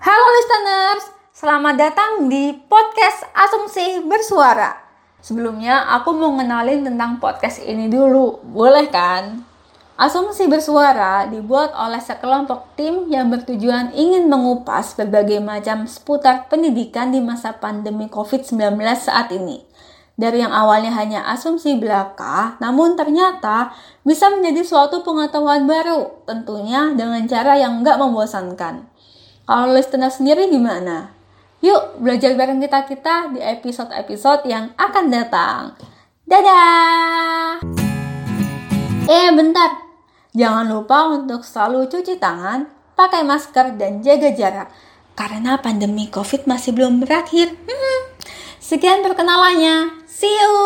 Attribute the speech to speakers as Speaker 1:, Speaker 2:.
Speaker 1: Halo listeners, selamat datang di podcast Asumsi Bersuara. Sebelumnya aku mau ngenalin tentang podcast ini dulu, boleh kan? Asumsi Bersuara dibuat oleh sekelompok tim yang bertujuan ingin mengupas berbagai macam seputar pendidikan di masa pandemi COVID-19 saat ini. Dari yang awalnya hanya asumsi belaka, namun ternyata bisa menjadi suatu pengetahuan baru, tentunya dengan cara yang nggak membosankan. Kalau listener sendiri gimana? Yuk belajar bareng kita-kita di episode-episode yang akan datang. Dadah! Eh bentar, Jangan lupa untuk selalu cuci tangan, pakai masker, dan jaga jarak. Karena pandemi COVID masih belum berakhir. Hmm. Sekian perkenalannya. See you!